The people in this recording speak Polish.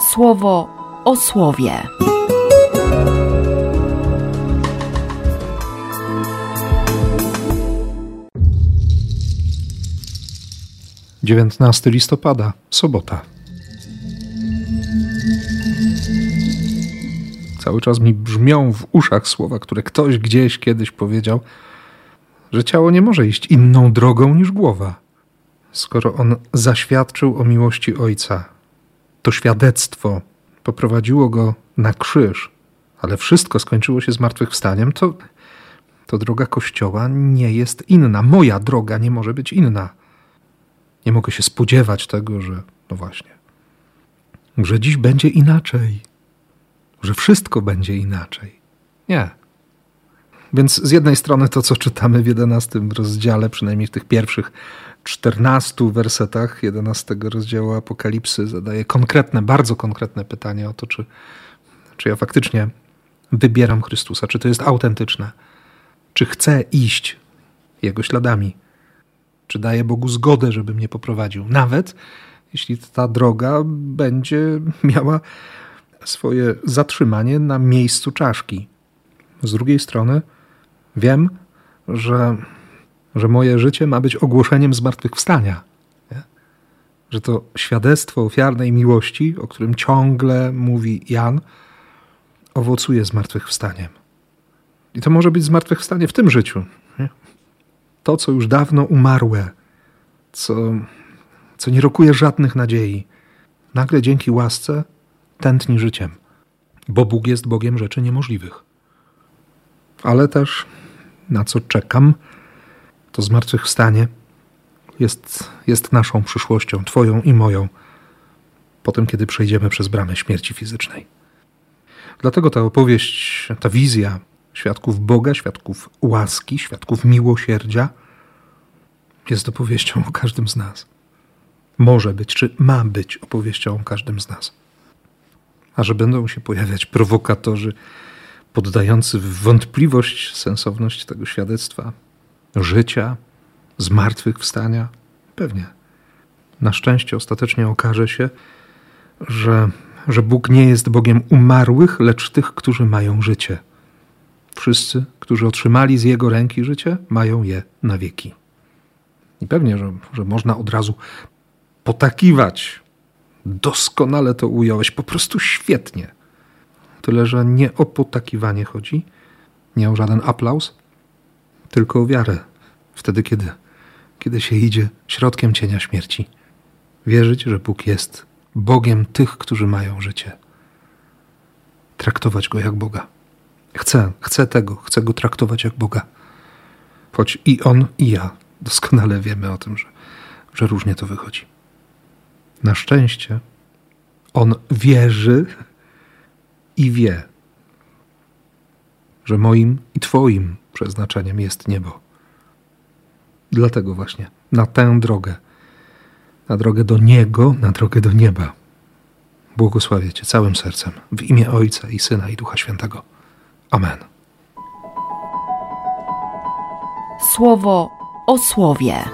słowo o słowie. Dziewiętnasty listopada, sobota. Cały czas mi brzmią w uszach słowa, które ktoś gdzieś kiedyś powiedział, że ciało nie może iść inną drogą niż głowa. Skoro on zaświadczył o miłości Ojca, to świadectwo poprowadziło go na krzyż, ale wszystko skończyło się zmartwychwstaniem, to, to droga Kościoła nie jest inna. Moja droga nie może być inna. Nie mogę się spodziewać tego, że, no właśnie, że dziś będzie inaczej, że wszystko będzie inaczej. Nie. Więc z jednej strony to, co czytamy w jedenastym rozdziale, przynajmniej w tych pierwszych czternastu wersetach jedenastego rozdziału Apokalipsy, zadaje konkretne, bardzo konkretne pytanie o to, czy, czy ja faktycznie wybieram Chrystusa, czy to jest autentyczne, czy chcę iść Jego śladami, czy daję Bogu zgodę, żeby mnie poprowadził, nawet jeśli ta droga będzie miała swoje zatrzymanie na miejscu czaszki. Z drugiej strony, Wiem, że, że moje życie ma być ogłoszeniem zmartwychwstania. Nie? Że to świadectwo ofiarnej miłości, o którym ciągle mówi Jan, owocuje zmartwychwstaniem. I to może być zmartwychwstanie w tym życiu. Nie? To, co już dawno umarłe, co, co nie rokuje żadnych nadziei, nagle dzięki łasce tętni życiem, bo Bóg jest Bogiem rzeczy niemożliwych. Ale też na co czekam, to zmartwychwstanie jest, jest naszą przyszłością, Twoją i moją, potem kiedy przejdziemy przez bramę śmierci fizycznej. Dlatego ta opowieść, ta wizja świadków Boga, świadków łaski, świadków miłosierdzia jest opowieścią o każdym z nas. Może być, czy ma być opowieścią o każdym z nas. A że będą się pojawiać prowokatorzy, poddający w wątpliwość sensowność tego świadectwa, życia, zmartwychwstania? Pewnie. Na szczęście ostatecznie okaże się, że, że Bóg nie jest Bogiem umarłych, lecz tych, którzy mają życie. Wszyscy, którzy otrzymali z Jego ręki życie, mają je na wieki. I pewnie, że, że można od razu potakiwać. Doskonale to ująłeś, po prostu świetnie. Tyle, że nie o potakiwanie chodzi, nie o żaden aplauz, tylko o wiarę. Wtedy, kiedy, kiedy się idzie środkiem cienia śmierci. Wierzyć, że Bóg jest Bogiem tych, którzy mają życie. Traktować Go jak Boga. Chcę, chcę tego, chcę Go traktować jak Boga. Choć i On, i ja doskonale wiemy o tym, że, że różnie to wychodzi. Na szczęście On wierzy, i wie, że moim i Twoim przeznaczeniem jest niebo. Dlatego właśnie na tę drogę, na drogę do Niego, na drogę do nieba, błogosławię Cię całym sercem w imię Ojca i Syna i Ducha Świętego. Amen. Słowo o słowie.